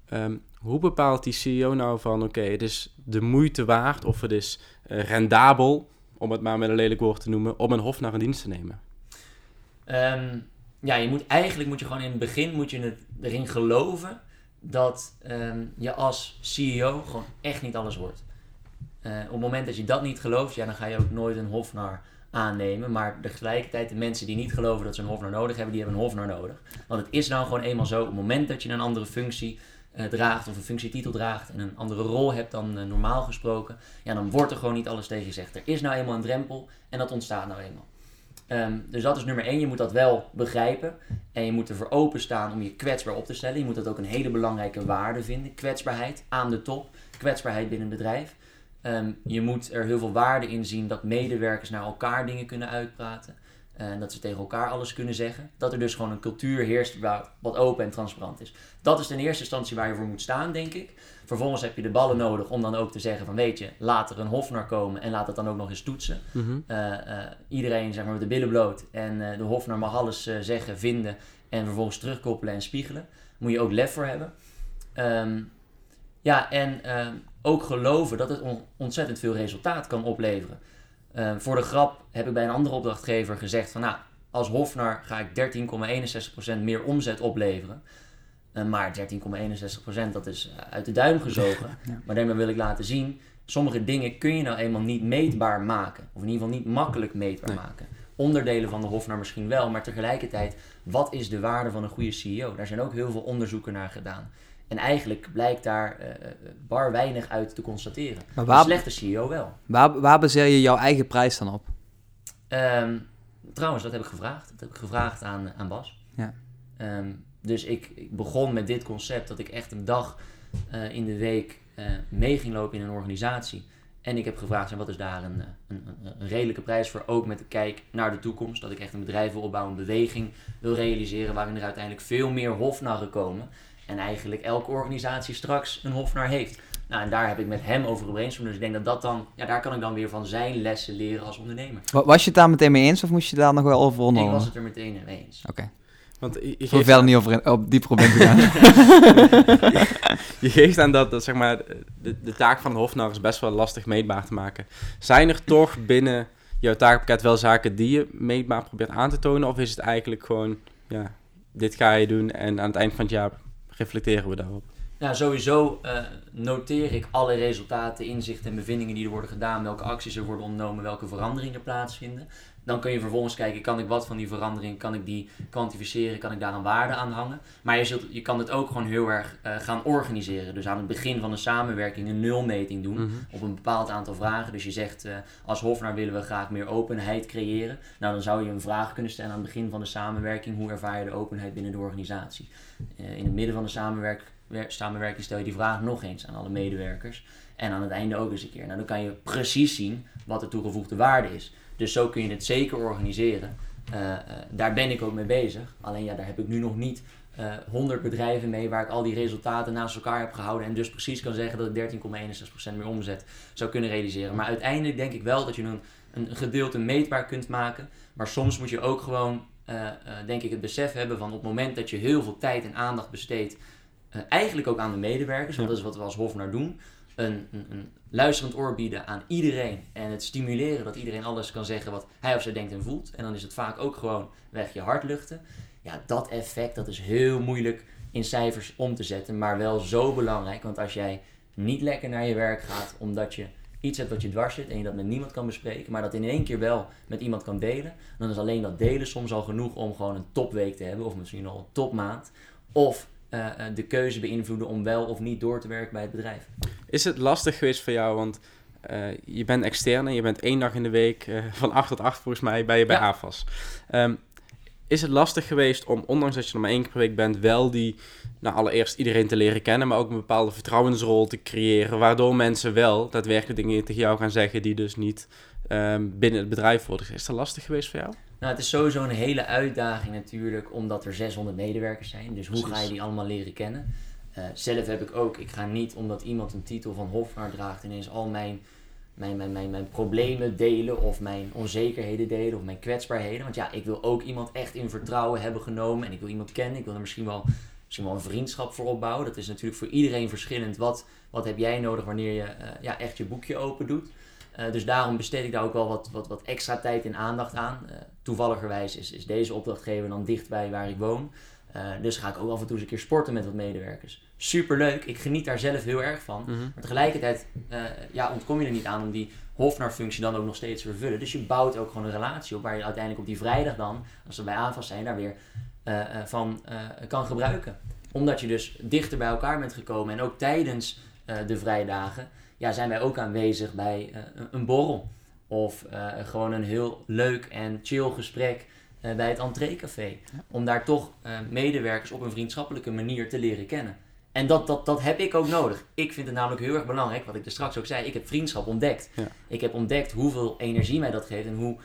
Ehm, hoe bepaalt die CEO nou van, oké, het is de moeite waard of het is eh, rendabel, om het maar met een lelijk woord te noemen, om een hofnar in dienst te nemen? Ehm, ja, je moet eigenlijk moet je gewoon in het begin moet je erin geloven dat ehm, je als CEO gewoon echt niet alles wordt. Eh, op het moment dat je dat niet gelooft, ja, dan ga je ook nooit een hofnar aannemen. Maar tegelijkertijd, de mensen die niet geloven dat ze een hofnar nodig hebben, die hebben een hofnar nodig. Want het is nou gewoon eenmaal zo, op het moment dat je een andere functie eh, draagt of een functietitel draagt en een andere rol hebt dan eh, normaal gesproken, ja, dan wordt er gewoon niet alles tegen gezegd. Er is nou eenmaal een drempel en dat ontstaat nou eenmaal. Ehm, dus dat is nummer één. Je moet dat wel begrijpen. En je moet ervoor openstaan om je kwetsbaar op te stellen. Je moet dat ook een hele belangrijke waarde vinden. Kwetsbaarheid aan de top. Kwetsbaarheid binnen een bedrijf. Ehm, je moet er heel veel waarde in zien dat medewerkers naar elkaar dingen kunnen uitpraten. En dat ze tegen elkaar alles kunnen zeggen. Dat er dus gewoon een cultuur heerst wat open en transparant is. Dat is in eerste instantie waar je voor moet staan, denk ik. Vervolgens heb je de ballen nodig om dan ook te zeggen van weet je, laat er een hofnar komen en laat het dan ook nog eens toetsen. Eh, eh, iedereen zeg maar met de billen bloot en eh, de hofnar mag alles zeggen, vinden en vervolgens terugkoppelen en spiegelen. Moet je ook lef voor hebben. Ehm, ja, en ehm, ook geloven dat het on- ontzettend veel resultaat kan opleveren. Ehm, voor de grap heb ik bij een andere opdrachtgever gezegd van nou, als hofnar ga ik 13,61% meer omzet opleveren. Eh, maar 13,61% dat is eh, uit de duim gezogen. Maar daarmee wil ik laten zien, sommige dingen kun je nou eenmaal niet meetbaar maken. Of in ieder geval niet makkelijk meetbaar Nee. maken. Onderdelen van de hofnar misschien wel, maar tegelijkertijd, wat is de waarde van een goede CEO? Daar zijn ook heel veel onderzoeken naar gedaan. En eigenlijk blijkt daar eh, bar weinig uit te constateren. Maar Een slechte CEO wel. waar, waar baseer je jouw eigen prijs dan op? Ehm, trouwens, dat heb ik gevraagd. Dat heb ik gevraagd aan, aan Bas. Ja. Ehm, dus ik, ik begon met dit concept dat ik echt een dag eh, in de week eh, mee ging lopen in een organisatie. En ik heb gevraagd, wat is daar een, eh, een, een, een redelijke prijs voor? Ook met de kijk naar de toekomst. Dat ik echt een bedrijf wil opbouwen, een beweging wil realiseren. Waarin er uiteindelijk veel meer hofnarren komen. En eigenlijk elke organisatie straks een hofnar heeft. Nou, en daar heb ik met hem over gebrainstormd. Dus ik denk dat dat dan, ja, daar kan ik dan weer van zijn lessen leren als ondernemer. Wa- Was je het daar meteen mee eens of moest je daar nog wel over Ik onderhandelen? was het er meteen mee eens. Oké, Want je, geeft verder niet over in- op die te gaan. Je geeft aan dat, dat zeg maar, de, de taak van een hofnar is best wel lastig meetbaar te maken. Zijn er toch binnen jouw taakpakket wel zaken die je meetbaar probeert aan te tonen? Of is het eigenlijk gewoon, ja, dit ga je doen en aan het eind van het jaar reflecteren we daarop? Nou, sowieso eh, noteer ik alle resultaten, inzichten en bevindingen die er worden gedaan, welke acties er worden ondernomen, welke veranderingen er plaatsvinden. Dan kun je vervolgens kijken, kan ik wat van die verandering, kan ik die kwantificeren, kan ik daar een waarde aan hangen. Maar je, zult, je kan het ook gewoon heel erg eh, gaan organiseren. Dus aan het begin van een samenwerking een nulmeting doen op een bepaald aantal vragen. Dus je zegt, eh, als Hofnar willen we graag meer openheid creëren. Nou, dan zou je een vraag kunnen stellen aan het begin van de samenwerking. Hoe ervaar je de openheid binnen de organisatie? Eh, in het midden van de samenwerk, wer- samenwerking stel je die vraag nog eens aan alle medewerkers. En aan het einde ook eens een keer. Nou, dan kan je precies zien wat de toegevoegde waarde is. Dus zo kun je het zeker organiseren. Eh, eh, daar ben ik ook mee bezig. Alleen ja, daar heb ik nu nog niet eh 100 bedrijven mee waar ik al die resultaten naast elkaar heb gehouden. En dus precies kan zeggen dat ik 13,61% meer omzet zou kunnen realiseren. Maar uiteindelijk denk ik wel dat je een, een gedeelte meetbaar kunt maken. Maar soms moet je ook gewoon, denk ik, het besef hebben van op het moment dat je heel veel tijd en aandacht besteedt. eigenlijk ook aan de medewerkers, want dat is wat we als Hofnar doen. Een, een, een luisterend oor bieden aan iedereen. En het stimuleren dat iedereen alles kan zeggen wat hij of zij denkt en voelt. En dan is het vaak ook gewoon weg je hart luchten. Ja, dat effect dat is heel moeilijk in cijfers om te zetten. Maar wel zo belangrijk. Want als jij niet lekker naar je werk gaat omdat je iets hebt wat je dwars zit en je dat met niemand kan bespreken, maar dat in één keer wel met iemand kan delen, dan is alleen dat delen soms al genoeg om gewoon een topweek te hebben, of misschien al een topmaand. Of eh, eh, de keuze beïnvloeden om wel of niet door te werken bij het bedrijf. Is het lastig geweest voor jou, want eh, je bent externe, je bent één dag in de week van 8 tot 8 volgens mij bij je bij Ja. AFAS. Ehm, is het lastig geweest om, ondanks dat je er maar één keer per week bent, wel die, nou allereerst iedereen te leren kennen, maar ook een bepaalde vertrouwensrol te creëren, waardoor mensen wel daadwerkelijk dingen tegen jou gaan zeggen die dus niet ehm, binnen het bedrijf worden. Is dat lastig geweest voor jou? Nou, het is sowieso een hele uitdaging natuurlijk, omdat er 600 medewerkers zijn. Dus hoe Precies. ga je die allemaal leren kennen? Eh, zelf heb ik ook, ik ga niet omdat iemand een titel van hofnaar draagt ineens al mijn, mijn, mijn, mijn, mijn problemen delen of mijn onzekerheden delen of mijn kwetsbaarheden. Want ja, ik wil ook iemand echt in vertrouwen hebben genomen en ik wil iemand kennen. Ik wil er misschien wel, misschien wel een vriendschap voor opbouwen. Dat is natuurlijk voor iedereen verschillend. Wat, wat heb jij nodig wanneer je eh, ja, echt je boekje open doet? Eh, dus daarom besteed ik daar ook wel wat, wat, wat extra tijd en aandacht aan. Eh toevalligerwijs is, is deze opdrachtgever dan dichtbij waar ik woon. Eh, dus ga ik ook af en toe eens een keer sporten met wat medewerkers. Superleuk, ik geniet daar zelf heel erg van. Maar tegelijkertijd ja, ontkom je er niet aan om die hofnarfunctie dan ook nog steeds te vervullen. Dus je bouwt ook gewoon een relatie op waar je uiteindelijk op die vrijdag dan, als we bij aanvast zijn, daar weer van kan gebruiken. Omdat je dus dichter bij elkaar bent gekomen en ook tijdens de vrijdagen ja, zijn wij ook aanwezig bij eh, een- borrel. Of eh, gewoon een heel leuk en chill gesprek eh, bij het entreecafé. Om daar toch medewerkers op een vriendschappelijke manier te leren kennen. En dat, dat, dat heb ik ook nodig. Ik vind het namelijk heel erg belangrijk, wat ik er straks ook zei. Ik heb vriendschap ontdekt. Ja. Ik heb ontdekt hoeveel energie mij dat geeft en hoe,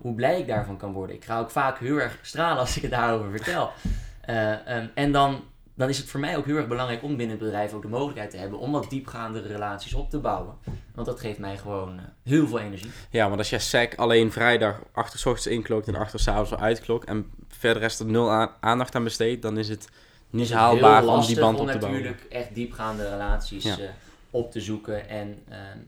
hoe blij ik daarvan kan worden. Ik ga ook vaak heel erg stralen als ik het daarover vertel. Eh, ehm, en dan, dan is het voor mij ook heel erg belangrijk om binnen het bedrijf ook de mogelijkheid te hebben om wat diepgaande relaties op te bouwen. Want dat geeft mij gewoon eh, heel veel energie. Ja, want als jij SEC alleen vrijdag achter 's ochtends inklokt en achter 's avonds weer uitklokt en verder rest er nul aandacht aan besteedt, dan is het niet is het haalbaar om die band op te bouwen. natuurlijk echt diepgaande relaties Ja. eh, op te zoeken en ehm,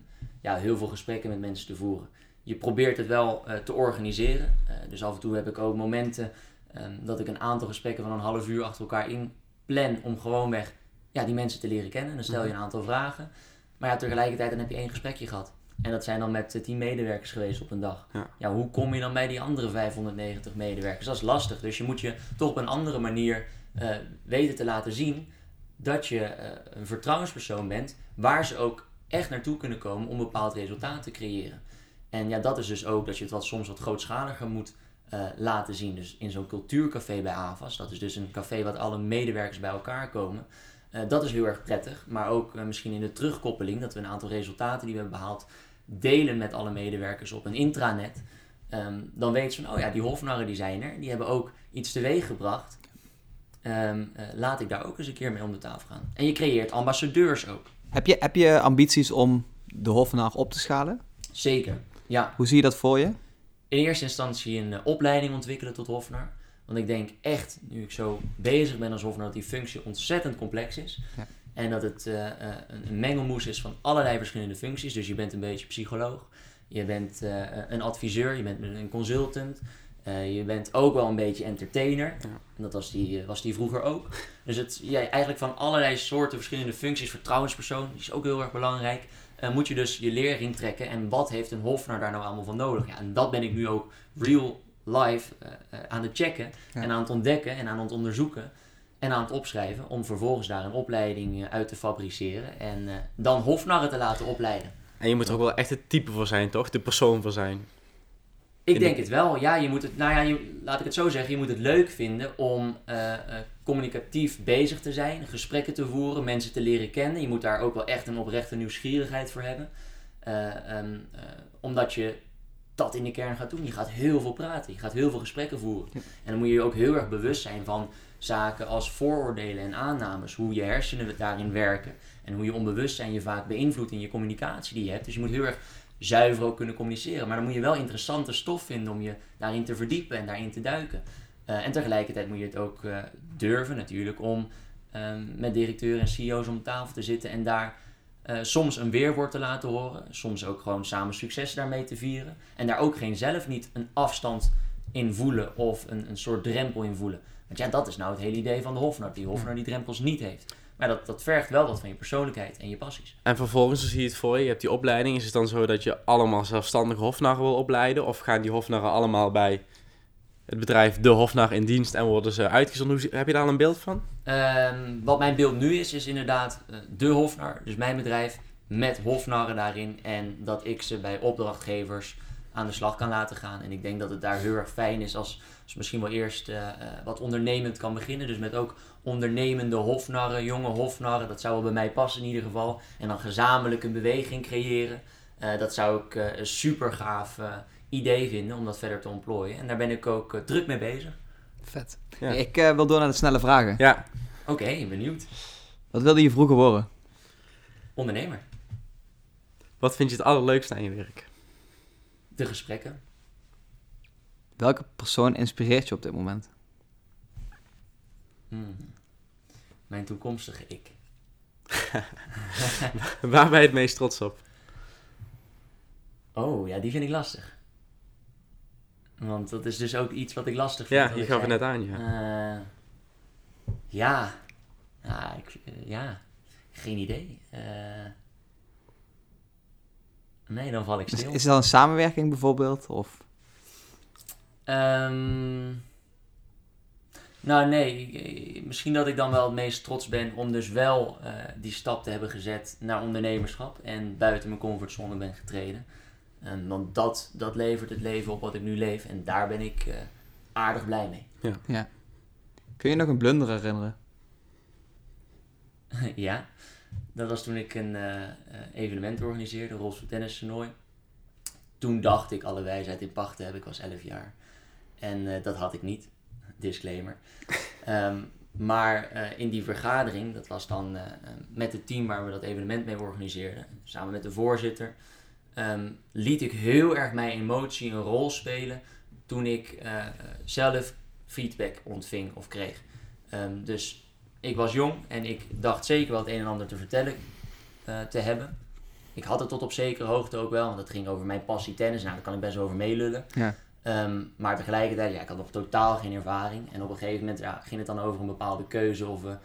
ja, heel veel gesprekken met mensen te voeren. Je probeert het wel eh, te organiseren. Dus af en toe heb ik ook momenten ehm, dat ik een aantal gesprekken van een half uur achter elkaar in plan om gewoonweg ja, die mensen te leren kennen. Dan stel je Mhm. een aantal vragen. Maar ja, tegelijkertijd dan heb je één gesprekje gehad. En dat zijn dan met eh, 10 medewerkers geweest op een dag. Ja. hoe kom je dan bij die andere 590 medewerkers? Dat is lastig. Dus je moet je toch op een andere manier eh, weten te laten zien dat je eh, een vertrouwenspersoon bent waar ze ook echt naartoe kunnen komen om een bepaald resultaat te creëren. En ja, dat is dus ook dat je het wat, soms wat grootschaliger moet eh, laten zien. Dus in zo'n cultuurcafé bij AVAS, dat is dus een café waar alle medewerkers bij elkaar komen. Eh, dat is heel erg prettig, maar ook eh, misschien in de terugkoppeling, dat we een aantal resultaten die we hebben behaald delen met alle medewerkers op een intranet. Ehm, dan weten ze van, oh ja, die hofnarren die zijn er, die hebben ook iets teweeg gebracht. Ehm, eh, laat ik daar ook eens een keer mee om de tafel gaan. En je creëert ambassadeurs ook. Heb je, heb je ambities om de Hofnaar op te schalen? Zeker. Ja, Hoe zie je dat voor je? In eerste instantie een eh, opleiding ontwikkelen tot hofnar. Want ik denk echt, nu ik zo bezig ben als hofnar, dat die functie ontzettend complex is. Ja. En dat het eh, eh, een- mengelmoes is van allerlei verschillende functies. Dus je bent een beetje psycholoog, je bent een adviseur, je bent een consultant. je bent ook wel een beetje entertainer. Ja. En dat was die, was die vroeger ook. Dus het, ja, eigenlijk van allerlei soorten verschillende functies. Vertrouwenspersoon, die is ook heel erg belangrijk. Eh, moet je dus je leerring trekken. En wat heeft een hofnar daar nou allemaal van nodig? Ja, en dat ben ik nu ook real life eh, eh, aan het checken. Ja. En aan het ontdekken en aan het onderzoeken. En aan het opschrijven. Om vervolgens daar een opleiding uit te fabriceren. En dan hofnarren te laten opleiden. En je moet er ook wel echt het type voor zijn, toch? De persoon voor zijn. Ik denk het wel. Ja, je moet het, nou ja, je, laat ik het zo zeggen. Je moet het leuk vinden om eh, eh, communicatief bezig te zijn, gesprekken te voeren, mensen te leren kennen. Je moet daar ook wel echt een oprechte nieuwsgierigheid voor hebben. Eh, ehm, eh, omdat je dat in de kern gaat doen. Je gaat heel veel praten, je gaat heel veel gesprekken voeren. En dan moet je je ook heel erg bewust zijn van zaken als vooroordelen en aannames, hoe je hersenen daarin werken en hoe je onbewustzijn je vaak beïnvloedt in je communicatie die je hebt. Dus je moet heel erg zuiver ook kunnen communiceren. Maar dan moet je wel interessante stof vinden om je daarin te verdiepen en daarin te duiken. Uh, en tegelijkertijd moet je het ook uh, durven natuurlijk om um, met directeuren en CEO's om tafel te zitten en daar uh, soms een weerwoord te laten horen. Soms ook gewoon samen succes daarmee te vieren. En daar ook geen zelf niet een afstand in voelen of een, een soort drempel in voelen. Want ja, dat is nou het hele idee van de Hofnar. Die Hofnar die drempels niet heeft. Maar dat, dat vergt wel wat van je persoonlijkheid en je passies. En vervolgens zie je het voor je, je hebt die opleiding. Is het dan zo dat je allemaal zelfstandige hofnarren wil opleiden? Of gaan die hofnarren allemaal bij het bedrijf De Hofnar in dienst en worden ze uitgezonden? Heb je daar al een beeld van? Um, wat mijn beeld nu is, is inderdaad uh, De Hofnar, dus mijn bedrijf, met hofnarren daarin. En dat ik ze bij opdrachtgevers aan de slag kan laten gaan. En ik denk dat het daar heel erg fijn is als, als misschien wel eerst uh, uh, wat ondernemend kan beginnen. Dus met ook ondernemende hofnarren, jonge hofnarren. Dat zou wel bij mij passen in ieder geval. En dan gezamenlijk een beweging creëren. Uh, dat zou ik een super gaaf idee vinden om dat verder te ontplooien. En daar ben ik ook druk mee bezig. Vet. Ja. Ik wil door naar de snelle vragen. Ja. Oké, okay, benieuwd. Wat wilde je vroeger worden? Ondernemer. Wat vind je het allerleukste aan je werk? De gesprekken. Welke persoon inspireert je op dit moment? Hmm. Mijn toekomstige ik. Waar ben je het meest trots op? Oh, ja, die vind ik lastig. Want dat is dus ook iets wat ik lastig vind. Ja, je gaf het net aan, ja. Uh, ja. Ja, ik, uh, ja. Geen idee. Uh, nee, dan val ik stil. Is, is dat een samenwerking bijvoorbeeld? Of? Um, nou nee, misschien dat ik dan wel het meest trots ben om dus wel uh, die stap te hebben gezet naar ondernemerschap en buiten mijn comfortzone ben getreden. Um, want dat, dat levert het leven op wat ik nu leef en daar ben ik uh, aardig blij mee. Ja. ja. Kun je nog een blunder herinneren? ja, dat was toen ik een uh, evenement organiseerde, een rolstoel tennis toernooi. Toen dacht ik alle wijsheid in pacht te hebben, ik was 11 jaar. En dat had ik niet disclaimer. Um, maar uh, in die vergadering, dat was dan met het team waar we dat evenement mee organiseerden, samen met de voorzitter, um, liet ik heel erg mijn emotie een rol spelen toen ik zelf feedback ontving of kreeg. Um, dus ik was jong en ik dacht zeker wel het een en ander te vertellen te hebben. Ik had het tot op zekere hoogte ook wel, want het ging over mijn passie tennis. Nou, daar kan ik best over meelullen. Ja. Um, maar tegelijkertijd, ja, ik had nog totaal geen ervaring. En op een gegeven moment ja, ging het dan over een bepaalde keuze. Of we,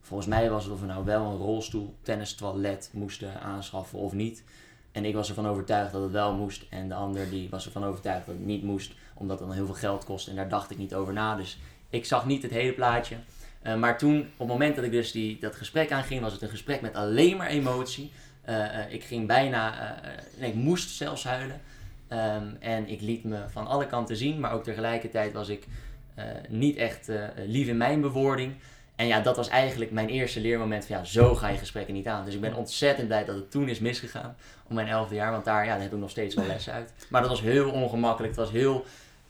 volgens mij was het of we nou wel een rolstoel, tennis toilet moesten aanschaffen of niet. En ik was ervan overtuigd dat het wel moest. En de ander die was ervan overtuigd dat het niet moest. Omdat het dan heel veel geld kost. En daar dacht ik niet over na. Dus ik zag niet het hele plaatje. Uh, maar toen, op het moment dat ik dus die, dat gesprek aanging, was het een gesprek met alleen maar emotie. Uh, uh, ik ging bijna, nee, ik moest zelfs huilen. Um, en ik liet me van alle kanten zien, maar ook tegelijkertijd was ik niet echt lief in mijn bewoording. En ja, dat was eigenlijk mijn eerste leermoment van ja, zo ga je gesprekken niet aan. Dus ik ben ontzettend blij dat het toen is misgegaan, om mijn elfde jaar. Want daar, ja, daar heb ik nog steeds wel lessen uit. Maar dat was heel ongemakkelijk, het was heel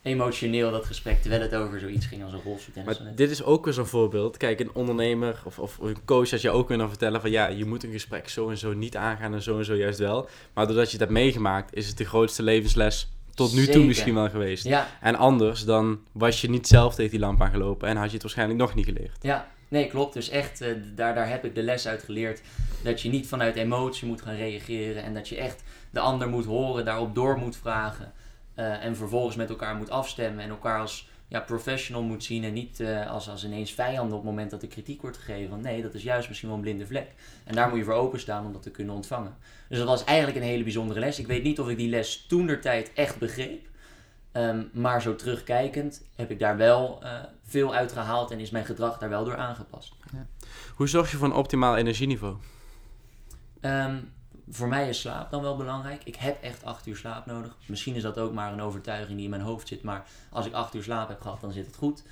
emotioneel dat gesprek, terwijl het over zoiets ging als een rolstoeltennis. Maar dit is ook weer zo'n voorbeeld. Kijk, een ondernemer of, of een coach had je ook kunnen vertellen van ja, je moet een gesprek zo en zo niet aangaan en zo en zo juist wel. Maar doordat je het hebt meegemaakt, is het de grootste levensles tot nu toe misschien wel geweest. Ja. En anders dan was je niet zelf tegen die lamp aangelopen en had je het waarschijnlijk nog niet geleerd. Ja, nee, klopt. Dus echt, uh, daar, daar heb ik de les uit geleerd. Dat je niet vanuit emotie moet gaan reageren en dat je echt de ander moet horen, daarop door moet vragen. Uh, en vervolgens met elkaar moet afstemmen en elkaar als ja, professional moet zien en niet uh, als, als ineens vijanden op het moment dat er kritiek wordt gegeven. Want nee, dat is juist misschien wel een blinde vlek. En daar moet je voor openstaan om dat te kunnen ontvangen. Dus dat was eigenlijk een hele bijzondere les. Ik weet niet of ik die les toen der tijd echt begreep. Um, maar zo terugkijkend heb ik daar wel uh, veel uit gehaald en is mijn gedrag daar wel door aangepast. Ja. Hoe zorg je voor een optimaal energieniveau? Um, voor mij is slaap dan wel belangrijk. Ik heb echt acht uur slaap nodig. Misschien is dat ook maar een overtuiging die in mijn hoofd zit. Maar als ik acht uur slaap heb gehad, dan zit het goed.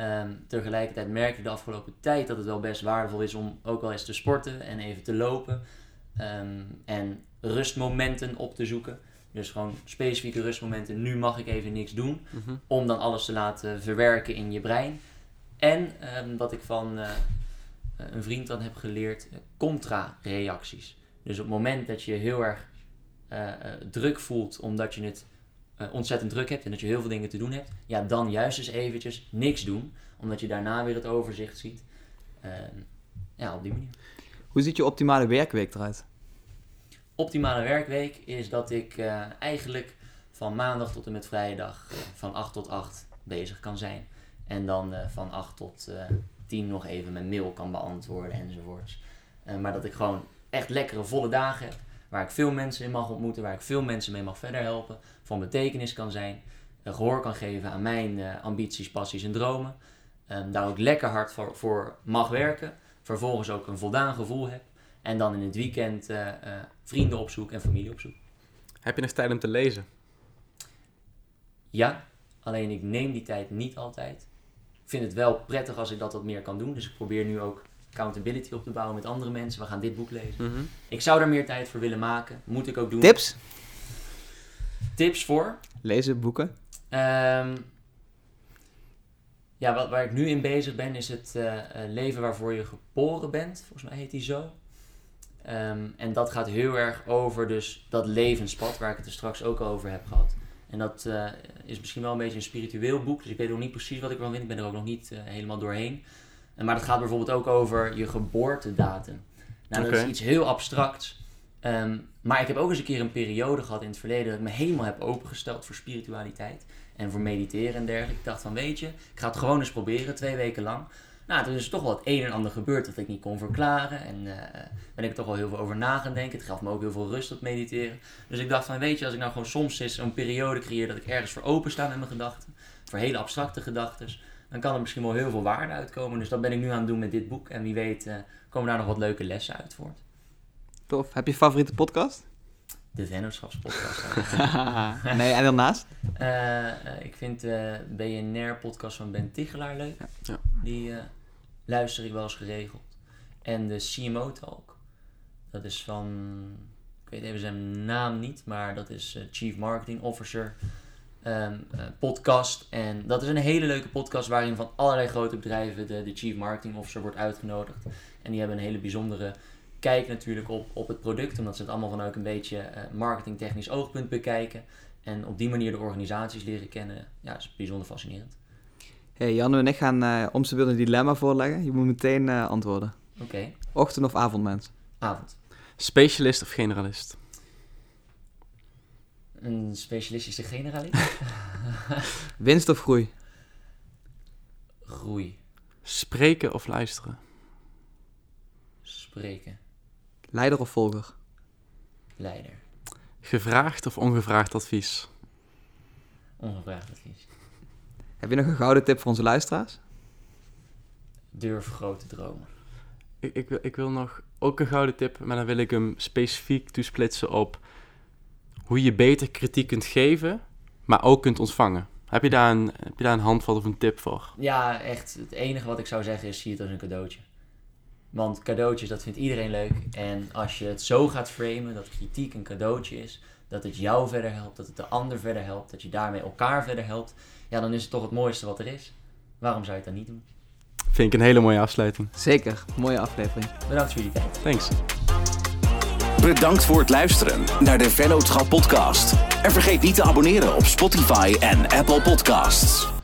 Um, tegelijkertijd merk ik de afgelopen tijd dat het wel best waardevol is om ook wel eens te sporten en even te lopen. Um, en rustmomenten op te zoeken. Dus gewoon specifieke rustmomenten. Nu mag ik even niks doen. Mhm. Om dan alles te laten verwerken in je brein. En ehm, wat ik van eh, een vriend dan heb geleerd, eh, contra-reacties. Dus op het moment dat je heel erg eh, eh, druk voelt omdat je het eh, ontzettend druk hebt en dat je heel veel dingen te doen hebt, ja, dan juist eens eventjes niks doen, omdat je daarna weer het overzicht ziet. Ehm, ja, op die manier. Hoe ziet je optimale werkweek eruit? Optimale werkweek is dat ik eigenlijk van maandag tot en met vrijdag van 8 tot 8 bezig kan zijn. En dan van 8 tot eh 10 nog even mijn mail kan beantwoorden enzovoorts. Maar dat ik gewoon echt lekkere volle dagen heb. Waar ik veel mensen in mag ontmoeten. Waar ik veel mensen mee mag verder helpen. Van betekenis kan zijn. eh, gehoor kan geven aan mijn eh, ambities, passies en dromen. Ehm, daar ook lekker hard voor, voor mag werken. Vervolgens ook een voldaan gevoel heb. En dan in het weekend eh, eh, vrienden opzoek en familie opzoek. Heb je nog tijd om te lezen? Ja, alleen ik neem die tijd niet altijd. Ik vind het wel prettig als ik dat wat meer kan doen. Dus ik probeer nu ook accountability op te bouwen met andere mensen. We gaan dit boek lezen. Mhm. Ik zou daar meer tijd voor willen maken. Moet ik ook doen. Tips? Tips voor? Lezen, boeken? Ehm, ja, wat, waar ik nu in bezig ben is het eh, eh, leven waarvoor je geboren bent. Volgens mij heet die zo. Ehm, en dat gaat heel erg over dus dat levenspad waar ik het er straks ook over heb gehad. En dat eh, is misschien wel een beetje een spiritueel boek. Dus ik weet nog niet precies wat ik ervan vind. Ik ben er ook nog niet helemaal doorheen. Maar dat gaat bijvoorbeeld ook over je geboortedatum. Nou, dat is iets heel abstracts. Ehm, maar ik heb ook eens een keer een periode gehad in het verleden dat ik me helemaal heb opengesteld voor spiritualiteit en voor mediteren en dergelijke. Ik dacht van weet je, ik ga het gewoon eens proberen, twee weken lang. Nou, toen is er toch wel het een en ander gebeurd dat ik niet kon verklaren. En eh ben ik er toch wel heel veel over na gaan denken. Het gaf me ook heel veel rust dat mediteren. Dus ik dacht van weet je, als ik nou gewoon soms eens zo'n periode creëer dat ik ergens voor open sta met mijn gedachten. Voor hele abstracte gedachten. Dan kan er misschien wel heel veel waarde uitkomen. Dus dat ben ik nu aan het doen met dit boek. En wie weet eh, komen daar nog wat leuke lessen uit voort. Tof. Heb je favoriete podcast? De Vennootschapspodcast. nee, en daarnaast? Eh, ik vind de BNR-podcast van Ben Tichelaar leuk. Ja. Die luister ik wel eens geregeld. En de CMO-talk. Dat is van... Ik weet even zijn naam niet, maar dat is Chief Marketing Officer ehm, eh, podcast. En dat is een hele leuke podcast waarin van allerlei grote bedrijven de, de Chief Marketing Officer wordt uitgenodigd. En die hebben een hele bijzondere kijk natuurlijk op, op het product, omdat ze het allemaal vanuit een beetje eh, marketingtechnisch oogpunt bekijken. En op die manier de organisaties leren kennen. Ja, dat is bijzonder fascinerend. Hey, Jan en ik gaan eh om beurt een dilemma voorleggen. Je moet meteen eh, antwoorden. Oké, Ochtend- of avondmens? avond. Specialist of generalist? Een specialistische generalist? Winst of groei? Groei. Spreken of luisteren? Spreken. Leider of volger? Leider. Gevraagd of ongevraagd advies? Ongevraagd advies. Heb je nog een gouden tip voor onze luisteraars? Durf grote dromen. Ik, ik, wil- ik wil nog ook een gouden tip, maar dan wil ik hem specifiek toesplitsen op hoe je beter kritiek kunt geven, maar ook kunt ontvangen. Heb je daar een, heb je daar een handvat of een tip voor? Ja, echt. Het enige wat ik zou zeggen is zie het als een cadeautje. Want cadeautjes, dat vindt iedereen leuk. En als je het zo gaat framen, dat kritiek een cadeautje is, dat het jou verder helpt, dat het de ander verder helpt, dat je daarmee elkaar verder helpt, ja, dan is het toch het mooiste wat er is. Waarom zou je het dan niet doen? Vind ik een hele mooie afsluiting. Zeker. Mooie aflevering. Bedankt voor jullie tijd. Thanks. Bedankt voor het luisteren naar de Vennootschap podcast. En vergeet niet te abonneren op Spotify en Apple Podcasts.